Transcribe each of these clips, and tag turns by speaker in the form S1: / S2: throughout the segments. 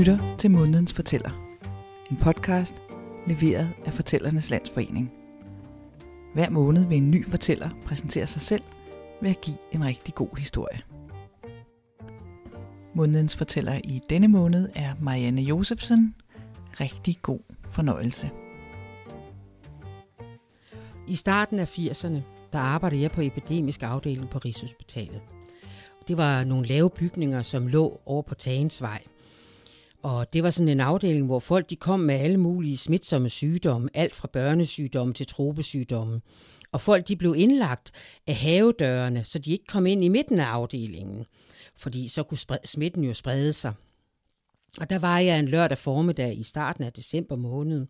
S1: lytter til Månedens Fortæller. En podcast leveret af Fortællernes Landsforening. Hver måned vil en ny fortæller præsentere sig selv ved at give en rigtig god historie. Månedens fortæller i denne måned er Marianne Josefsen. Rigtig god fornøjelse.
S2: I starten af 80'erne, der arbejdede jeg på epidemisk afdeling på Rigshospitalet. Det var nogle lave bygninger, som lå over på Tagensvej. Og det var sådan en afdeling, hvor folk de kom med alle mulige smitsomme sygdomme, alt fra børnesygdomme til tropesygdomme. Og folk de blev indlagt af havedørene, så de ikke kom ind i midten af afdelingen, fordi så kunne smitten jo sprede sig. Og der var jeg en lørdag formiddag i starten af december måned.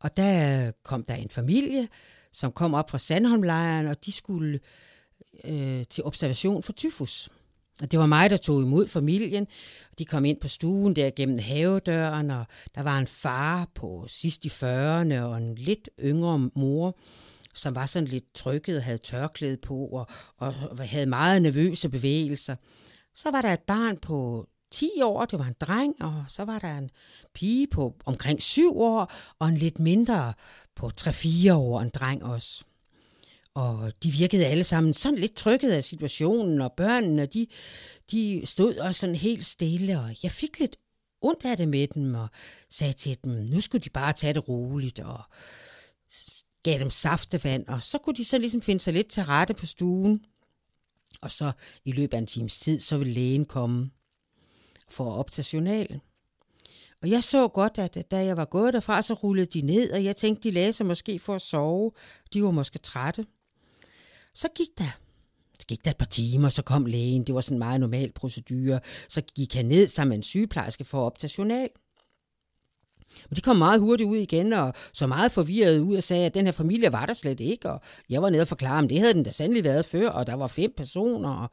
S2: Og der kom der en familie, som kom op fra Sandholmlejren, og de skulle øh, til observation for tyfus. Og det var mig, der tog imod familien. De kom ind på stuen der gennem havedøren, og der var en far på sidst i 40'erne og en lidt yngre mor, som var sådan lidt trykket og havde tørklæde på og, og havde meget nervøse bevægelser. Så var der et barn på 10 år, det var en dreng, og så var der en pige på omkring 7 år, og en lidt mindre på 3-4 år, en dreng også. Og de virkede alle sammen sådan lidt trykket af situationen, og børnene, de, de stod også sådan helt stille, og jeg fik lidt ondt af det med dem, og sagde til dem, nu skulle de bare tage det roligt, og gav dem saftevand, og så kunne de så ligesom finde sig lidt til rette på stuen. Og så i løbet af en times tid, så ville lægen komme for at optage journalen. Og jeg så godt, at da jeg var gået derfra, så rullede de ned, og jeg tænkte, de lagde sig måske for at sove. De var måske trætte. Så gik der så gik der et par timer, så kom lægen. Det var sådan en meget normal procedure. Så gik han ned sammen med en sygeplejerske for at optage journal. Men de kom meget hurtigt ud igen, og så meget forvirret ud og sagde, at den her familie var der slet ikke. Og jeg var nede og forklare, om det havde den da sandelig været før, og der var fem personer. Og,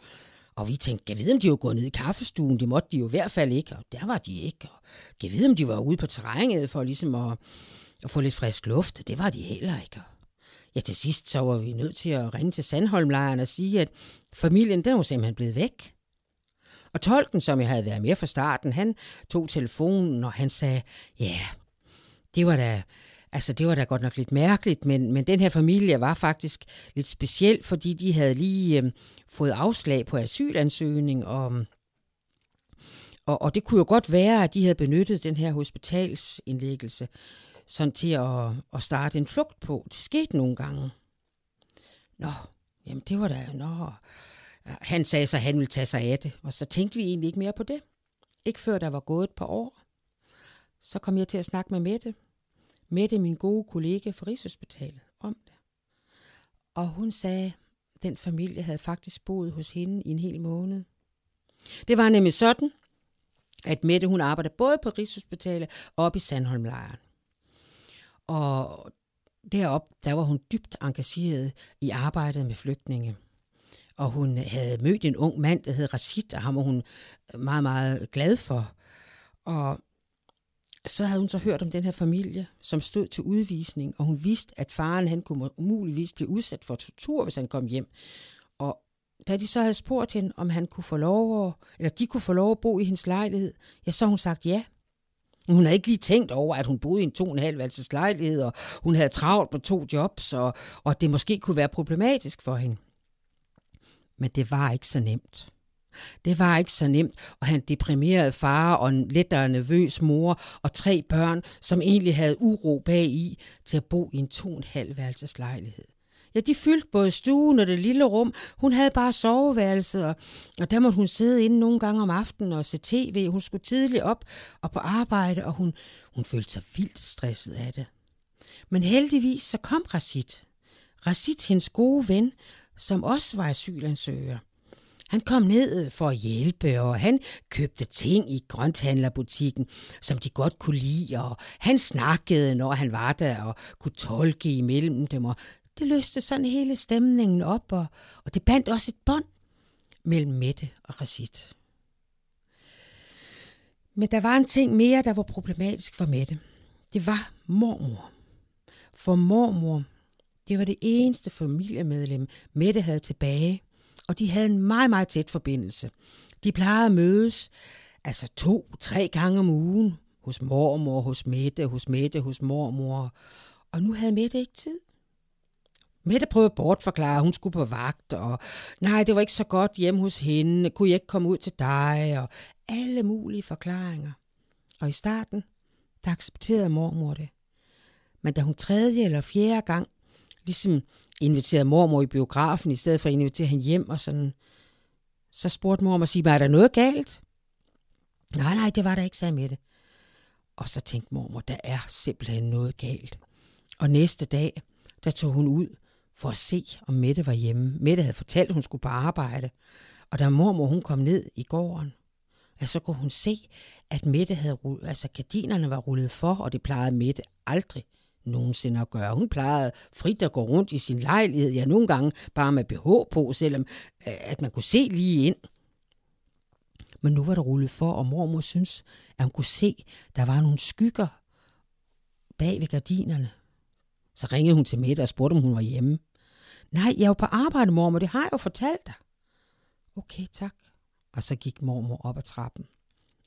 S2: og vi tænkte, kan vide, om de var gået ned i kaffestuen? Det måtte de jo i hvert fald ikke, og der var de ikke. Og kan vide, om de var ude på terrænet for ligesom at, at få lidt frisk luft? Det var de heller ikke. Ja, til sidst så var vi nødt til at ringe til Sandholmlejren og sige, at familien den var simpelthen blevet væk. Og tolken, som jeg havde været med fra starten, han tog telefonen, og han sagde, ja, det var da, altså det var da godt nok lidt mærkeligt, men, men den her familie var faktisk lidt speciel, fordi de havde lige øh, fået afslag på asylansøgning, og, og, og det kunne jo godt være, at de havde benyttet den her hospitalsindlæggelse sådan til at, at starte en flugt på. Det skete nogle gange. Nå, jamen det var da, nå. Han sagde så, at han ville tage sig af det, og så tænkte vi egentlig ikke mere på det. Ikke før der var gået et par år. Så kom jeg til at snakke med Mette. Mette, min gode kollega fra Rigshospitalet, om det. Og hun sagde, at den familie havde faktisk boet hos hende i en hel måned. Det var nemlig sådan, at Mette hun arbejdede både på Rigshospitalet og op i Sandholmlejren. Og derop, der var hun dybt engageret i arbejdet med flygtninge. Og hun havde mødt en ung mand, der hed Rashid, og ham var hun meget, meget glad for. Og så havde hun så hørt om den her familie, som stod til udvisning, og hun vidste, at faren han kunne muligvis blive udsat for tortur, hvis han kom hjem. Og da de så havde spurgt hende, om han kunne få lov at, eller de kunne få lov at bo i hendes lejlighed, ja, så hun sagt ja. Hun havde ikke lige tænkt over, at hun boede i en to og en halv lejlighed, og hun havde travlt på to jobs, og, og det måske kunne være problematisk for hende. Men det var ikke så nemt. Det var ikke så nemt at have en deprimeret far og en lettere nervøs mor og tre børn, som egentlig havde uro bag i, til at bo i en to og en halv lejlighed. Ja, de fyldte både stuen og det lille rum. Hun havde bare soveværelset, og, og der måtte hun sidde inde nogle gange om aftenen og se tv. Hun skulle tidligt op og på arbejde, og hun, hun følte sig vildt stresset af det. Men heldigvis så kom Rasit. Rasit, hendes gode ven, som også var asylansøger. Han kom ned øh, for at hjælpe, og han købte ting i grønthandlerbutikken, som de godt kunne lide, og han snakkede, når han var der, og kunne tolke imellem dem, og det løste sådan hele stemningen op, og, og det bandt også et bånd mellem Mette og Rashid. Men der var en ting mere, der var problematisk for Mette. Det var mormor. For mormor, det var det eneste familiemedlem, Mette havde tilbage, og de havde en meget, meget tæt forbindelse. De plejede at mødes altså to, tre gange om ugen. Hos mormor, hos Mette, hos Mette, hos mormor. Og nu havde Mette ikke tid. Mette prøvede at bortforklare, at hun skulle på vagt, og nej, det var ikke så godt hjemme hos hende, kunne jeg ikke komme ud til dig, og alle mulige forklaringer. Og i starten, der accepterede mormor det. Men da hun tredje eller fjerde gang ligesom inviterede mormor i biografen, i stedet for at invitere hende hjem og sådan, så spurgte mormor sig, er der noget galt? Nej, nej, det var der ikke, sagde Mette. Og så tænkte mormor, der er simpelthen noget galt. Og næste dag, der tog hun ud for at se, om Mette var hjemme. Mette havde fortalt, at hun skulle på arbejde. Og da mormor hun kom ned i gården, ja, så kunne hun se, at Mette havde, altså gardinerne var rullet for, og det plejede Mette aldrig nogensinde at gøre. Hun plejede frit at gå rundt i sin lejlighed, ja nogle gange bare med BH på, selvom øh, at man kunne se lige ind. Men nu var der rullet for, og mormor synes, at hun kunne se, at der var nogle skygger bag ved gardinerne. Så ringede hun til Mette og spurgte, om hun var hjemme. Nej, jeg er jo på arbejde, mormor, det har jeg jo fortalt dig. Okay, tak. Og så gik mormor op ad trappen.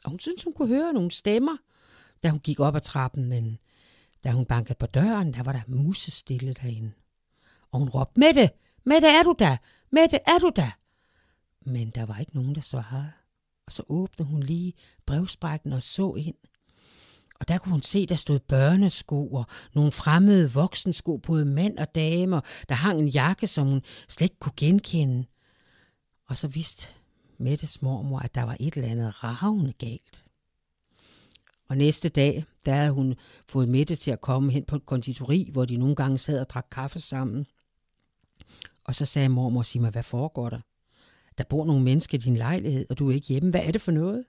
S2: Og hun syntes, hun kunne høre nogle stemmer, da hun gik op ad trappen, men da hun bankede på døren, der var der musestille derinde. Og hun råbte, Mette, Mette, er du der? Mette, er du der? Men der var ikke nogen, der svarede. Og så åbnede hun lige brevsprækken og så ind. Og der kunne hun se, der stod børnesko og nogle fremmede voksensko, både mænd og damer. Der hang en jakke, som hun slet ikke kunne genkende. Og så vidste Mettes mormor, at der var et eller andet ravne galt. Og næste dag, der havde hun fået Mette til at komme hen på et konditori, hvor de nogle gange sad og drak kaffe sammen. Og så sagde mormor, sig mig, hvad foregår der? Der bor nogle mennesker i din lejlighed, og du er ikke hjemme. Hvad er det for noget?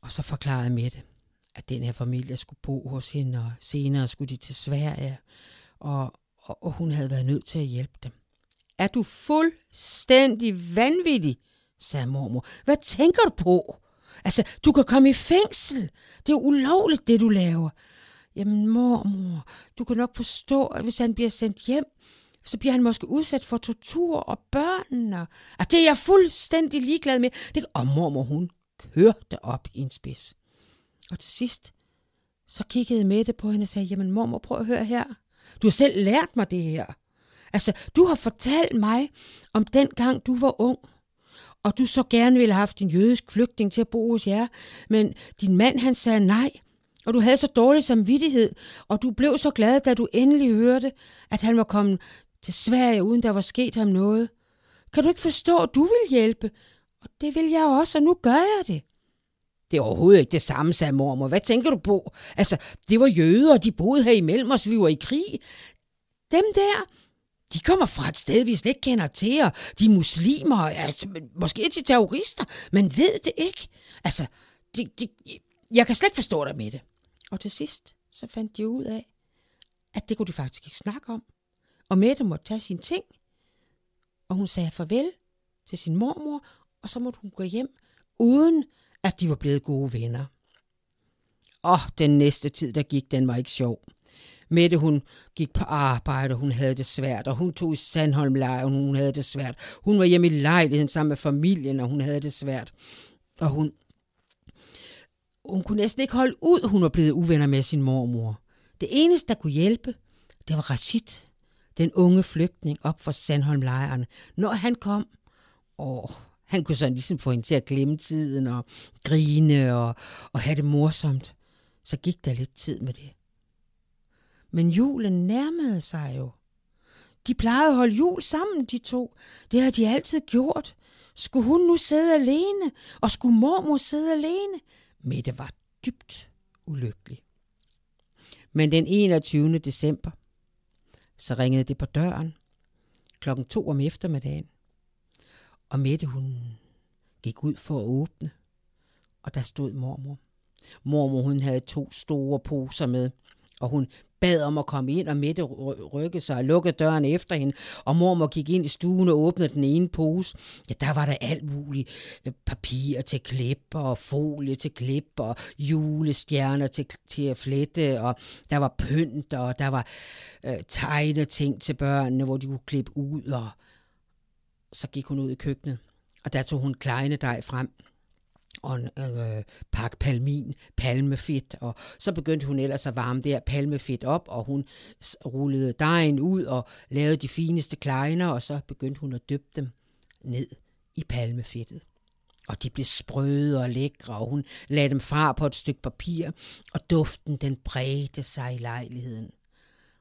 S2: Og så forklarede Mette, at den her familie skulle bo hos hende, og senere skulle de til Sverige, og, og, og hun havde været nødt til at hjælpe dem. Er du fuldstændig vanvittig, sagde mormor. Hvad tænker du på? Altså, du kan komme i fængsel. Det er ulovligt, det du laver. Jamen, mormor, du kan nok forstå, at hvis han bliver sendt hjem, så bliver han måske udsat for tortur og børnene. Og det er jeg fuldstændig ligeglad med. Det, og mormor, hun kørte op i en spids. Og til sidst, så kiggede Mette på hende og sagde, jamen mormor, prøv at høre her. Du har selv lært mig det her. Altså, du har fortalt mig om den gang, du var ung og du så gerne ville have haft en jødisk flygtning til at bo hos jer, men din mand han sagde nej, og du havde så dårlig samvittighed, og du blev så glad, da du endelig hørte, at han var kommet til Sverige, uden der var sket ham noget. Kan du ikke forstå, at du vil hjælpe? Og det vil jeg også, og nu gør jeg det. Det er overhovedet ikke det samme, sagde mormor. Hvad tænker du på? Altså, det var jøder, og de boede her imellem os, vi var i krig. Dem der, de kommer fra et sted, vi slet ikke kender til, og de er muslimer, altså, måske er de terrorister, men ved det ikke. Altså, de, de, jeg kan slet ikke forstå dig med det. Og til sidst, så fandt de ud af, at det kunne de faktisk ikke snakke om. Og Mette måtte tage sine ting, og hun sagde farvel til sin mormor, og så måtte hun gå hjem, uden at de var blevet gode venner. Og den næste tid, der gik, den var ikke sjov. Mette, hun gik på arbejde, og hun havde det svært, og hun tog i Sandholm og hun havde det svært. Hun var hjemme i lejligheden sammen med familien, og hun havde det svært. Og hun, hun kunne næsten ikke holde ud, hun var blevet uvenner med sin mormor. Det eneste, der kunne hjælpe, det var Rashid, den unge flygtning op fra Sandholmlejren. Når han kom, åh, han kunne sådan ligesom få hende til at glemme tiden og grine og, og have det morsomt. Så gik der lidt tid med det. Men julen nærmede sig jo. De plejede at holde jul sammen, de to. Det havde de altid gjort. Skulle hun nu sidde alene, og skulle mormor sidde alene? Mette var dybt ulykkelig. Men den 21. december, så ringede det på døren klokken to om eftermiddagen. Og Mette, hun gik ud for at åbne, og der stod mormor. Mormor, hun havde to store poser med, og hun bad om at komme ind, og Mette rykkede sig og lukkede døren efter hende, og mormor gik ind i stuen og åbnede den ene pose. Ja, der var der alt muligt. Papir til klip, og folie til klip, og julestjerner til, til at flette, og der var pynt, og der var øh, tegne ting til børnene, hvor de kunne klippe ud, og så gik hun ud i køkkenet, og der tog hun kleine dej frem, og en øh, pakke palmin, palmefedt, og så begyndte hun ellers at varme det her palmefedt op, og hun rullede dejen ud og lavede de fineste kleiner, og så begyndte hun at dyppe dem ned i palmefedtet. Og de blev sprøde og lækre, og hun lagde dem fra på et stykke papir, og duften den bredte sig i lejligheden.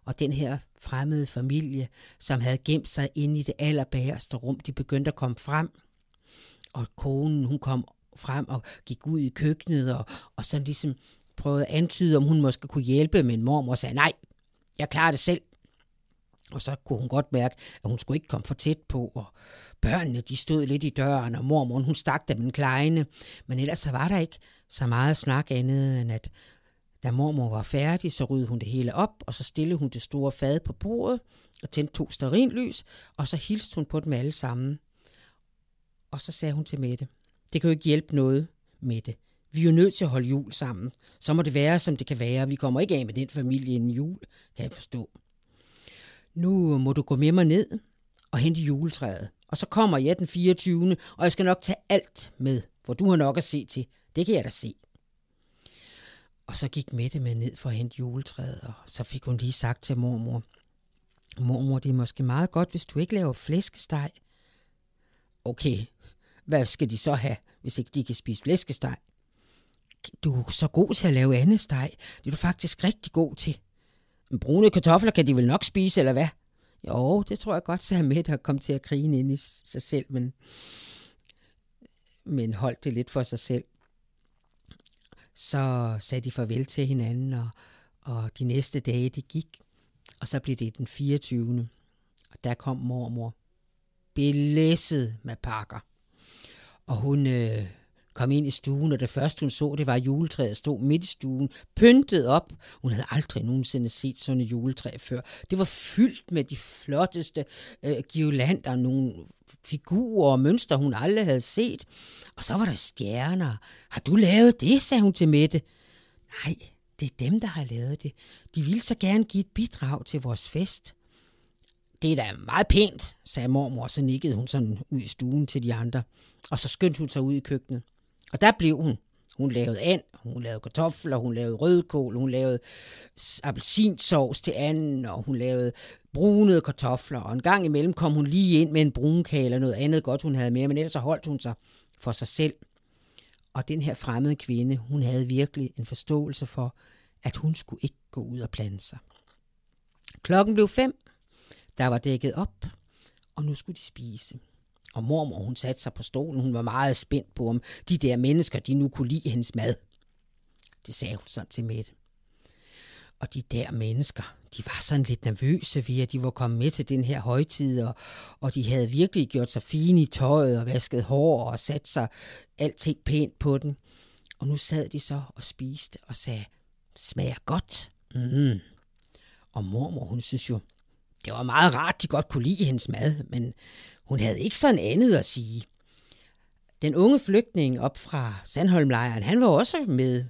S2: Og den her fremmede familie, som havde gemt sig inde i det allerbæreste rum, de begyndte at komme frem. Og konen, hun kom frem og gik ud i køkkenet og, og sådan ligesom prøvede at antyde, om hun måske kunne hjælpe, men mormor sagde, nej, jeg klarer det selv. Og så kunne hun godt mærke, at hun skulle ikke komme for tæt på, og børnene de stod lidt i døren, og mormor hun stak dem en kleine. Men ellers så var der ikke så meget snak andet, end at da mormor var færdig, så ryddede hun det hele op, og så stillede hun det store fad på bordet, og tændte to lys, og så hilste hun på dem alle sammen. Og så sagde hun til Mette, det kan jo ikke hjælpe noget Mette. Vi er jo nødt til at holde jul sammen. Så må det være, som det kan være. Vi kommer ikke af med den familie inden jul, kan jeg forstå. Nu må du gå med mig ned og hente juletræet. Og så kommer jeg den 24. Og jeg skal nok tage alt med, for du har nok at se til. Det kan jeg da se. Og så gik Mette med ned for at hente juletræet, og så fik hun lige sagt til mormor, mormor, det er måske meget godt, hvis du ikke laver flæskesteg. Okay, hvad skal de så have, hvis ikke de kan spise flæskesteg? Du er så god til at lave andet steg. Det er du faktisk rigtig god til. Men brune kartofler kan de vel nok spise, eller hvad? Jo, det tror jeg godt, sagde Mette og kom til at grine ind i sig selv, men, men holdt det lidt for sig selv. Så sagde de farvel til hinanden, og, og de næste dage, de gik. Og så blev det den 24. Og der kom mormor. Belæsset med pakker. Og hun øh, kom ind i stuen, og det første hun så, det var juletræet stod midt i stuen, pyntet op. Hun havde aldrig nogensinde set sådan et juletræ før. Det var fyldt med de flotteste øh, girlander, nogle figurer og mønster, hun aldrig havde set. Og så var der stjerner. Har du lavet det, sagde hun til Mette. Nej, det er dem, der har lavet det. De ville så gerne give et bidrag til vores fest. Det er da meget pænt, sagde mormor, så nikkede hun sådan ud i stuen til de andre. Og så skyndte hun sig ud i køkkenet. Og der blev hun. Hun lavede and, hun lavede kartofler, hun lavede rødkål, hun lavede appelsinsovs til anden, og hun lavede brunede kartofler. Og en gang imellem kom hun lige ind med en brunkage eller noget andet godt, hun havde med, men ellers holdt hun sig for sig selv. Og den her fremmede kvinde, hun havde virkelig en forståelse for, at hun skulle ikke gå ud og blande sig. Klokken blev fem, der var dækket op, og nu skulle de spise. Og mormor, hun satte sig på stolen. Hun var meget spændt på, om de der mennesker, de nu kunne lide hendes mad. Det sagde hun sådan til Mette. Og de der mennesker, de var sådan lidt nervøse ved, at de var kommet med til den her højtid, og, og de havde virkelig gjort sig fine i tøjet og vasket hår og sat sig alting pænt på den. Og nu sad de så og spiste og sagde, smager godt. Mm. Og mormor, hun synes jo, det var meget rart, de godt kunne lide hendes mad, men hun havde ikke sådan andet at sige. Den unge flygtning op fra Sandholmlejren, han var også med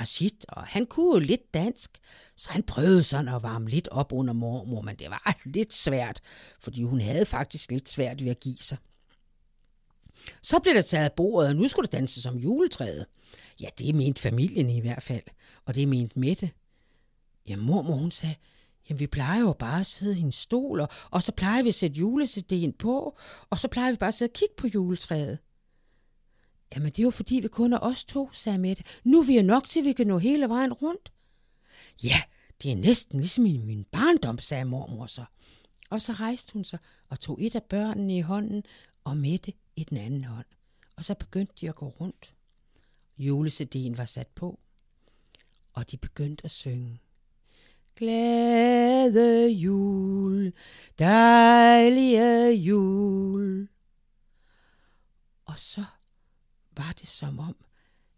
S2: Rashid, og han kunne jo lidt dansk, så han prøvede sådan at varme lidt op under mormor, men det var lidt svært, fordi hun havde faktisk lidt svært ved at give sig. Så blev der taget af bordet, og nu skulle der danses som juletræet. Ja, det mente familien i hvert fald, og det mente Mette. Ja, mormor hun sagde, Jamen, vi plejer jo bare at sidde i en stol, og, og så plejer vi at sætte julecidéen på, og så plejer vi bare at sidde og kigge på juletræet. Jamen, det er jo fordi, vi kun er os to, sagde Mette. Nu er vi jo nok til, at vi kan nå hele vejen rundt. Ja, det er næsten ligesom i min barndom, sagde mormor så. Og så rejste hun sig og tog et af børnene i hånden og Mette i den anden hånd. Og så begyndte de at gå rundt. Julecidéen var sat på, og de begyndte at synge. Glæde jul, dejlige jul. Og så var det som om,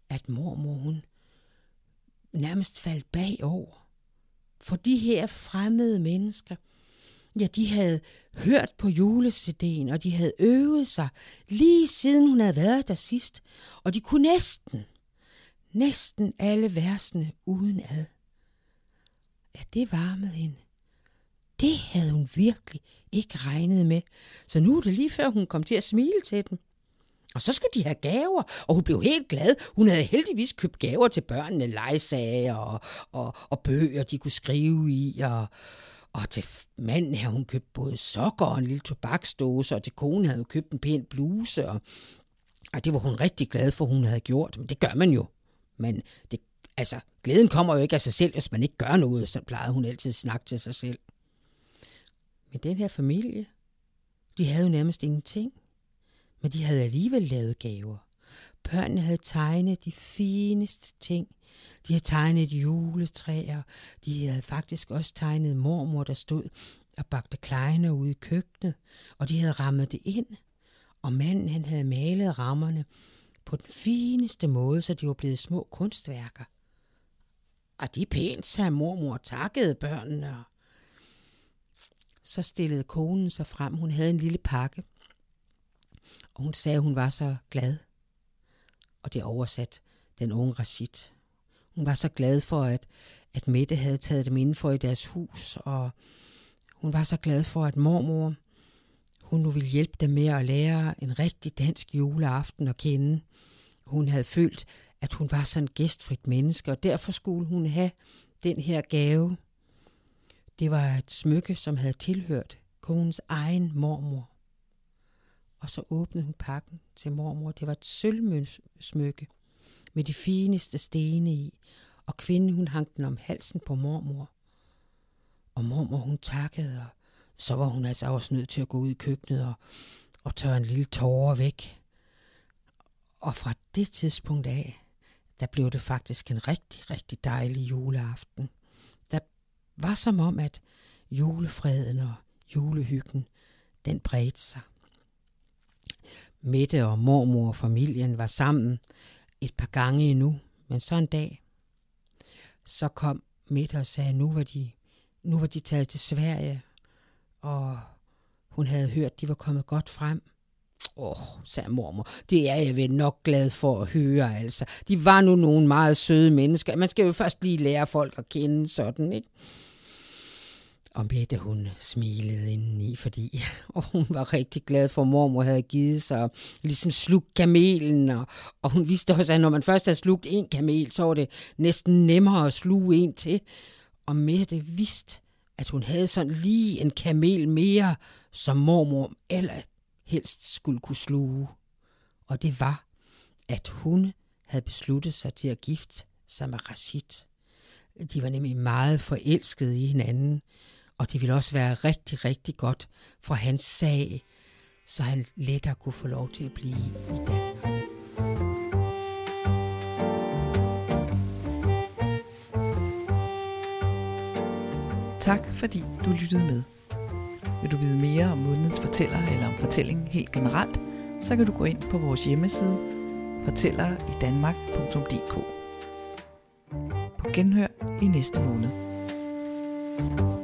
S2: at mormor hun nærmest faldt bagover. For de her fremmede mennesker, ja, de havde hørt på julecidéen, og de havde øvet sig lige siden hun havde været der sidst, og de kunne næsten, næsten alle versene uden at det varmede hende. Det havde hun virkelig ikke regnet med. Så nu er det lige før, hun kom til at smile til dem. Og så skulle de have gaver, og hun blev helt glad. Hun havde heldigvis købt gaver til børnene, legesager og, og, og bøger, de kunne skrive i, og, og til manden havde hun købt både sokker og en lille tobaksdåse, og til konen havde hun købt en pæn bluse, og, og det var hun rigtig glad for, hun havde gjort. Men det gør man jo. Men det, altså, glæden kommer jo ikke af sig selv, hvis man ikke gør noget, så plejede hun altid at snakke til sig selv. Men den her familie, de havde jo nærmest ingenting. Men de havde alligevel lavet gaver. Børnene havde tegnet de fineste ting. De havde tegnet juletræer. De havde faktisk også tegnet mormor, der stod og bagte kleiner ude i køkkenet. Og de havde rammet det ind. Og manden han havde malet rammerne på den fineste måde, så de var blevet små kunstværker. Ah, og de pænt, sagde mormor, takkede børnene. Så stillede konen sig frem. Hun havde en lille pakke. Og hun sagde, at hun var så glad. Og det oversat den unge Rashid. Hun var så glad for, at, at Mette havde taget dem indenfor i deres hus, og hun var så glad for, at mormor, hun nu ville hjælpe dem med at lære en rigtig dansk juleaften at kende. Hun havde følt, at hun var sådan et gæstfrit menneske, og derfor skulle hun have den her gave. Det var et smykke, som havde tilhørt konens egen mormor. Og så åbnede hun pakken til mormor. Det var et sølvsmykke med de fineste stene i, og kvinden hun hang den om halsen på mormor. Og mormor hun takkede, og så var hun altså også nødt til at gå ud i køkkenet og, og tørre en lille tårer væk. Og fra det tidspunkt af, der blev det faktisk en rigtig, rigtig dejlig juleaften. Der var som om, at julefreden og julehyggen, den bredte sig. Mette og mormor og familien var sammen et par gange endnu, men så en dag, så kom Mette og sagde, at nu var de, nu var de taget til Sverige, og hun havde hørt, at de var kommet godt frem. Åh, oh, sagde mormor, det er jeg vel nok glad for at høre, altså. De var nu nogle meget søde mennesker. Man skal jo først lige lære folk at kende sådan, ikke? Og Mette, hun smilede indeni, fordi og hun var rigtig glad for, at mormor havde givet sig ligesom slugt kamelen. Og, og hun vidste også, at når man først havde slugt en kamel, så var det næsten nemmere at sluge en til. Og Mette vidste, at hun havde sådan lige en kamel mere, som mormor eller helst skulle kunne sluge. Og det var, at hun havde besluttet sig til at gifte sig med Rashid. De var nemlig meget forelskede i hinanden, og det ville også være rigtig, rigtig godt for hans sag, så han lettere kunne få lov til at blive i Danmark.
S1: Tak fordi du lyttede med. Vil du vide mere om månedens fortæller eller om fortællingen helt generelt, så kan du gå ind på vores hjemmeside fortælleridanmark.dk På genhør i næste måned. thank you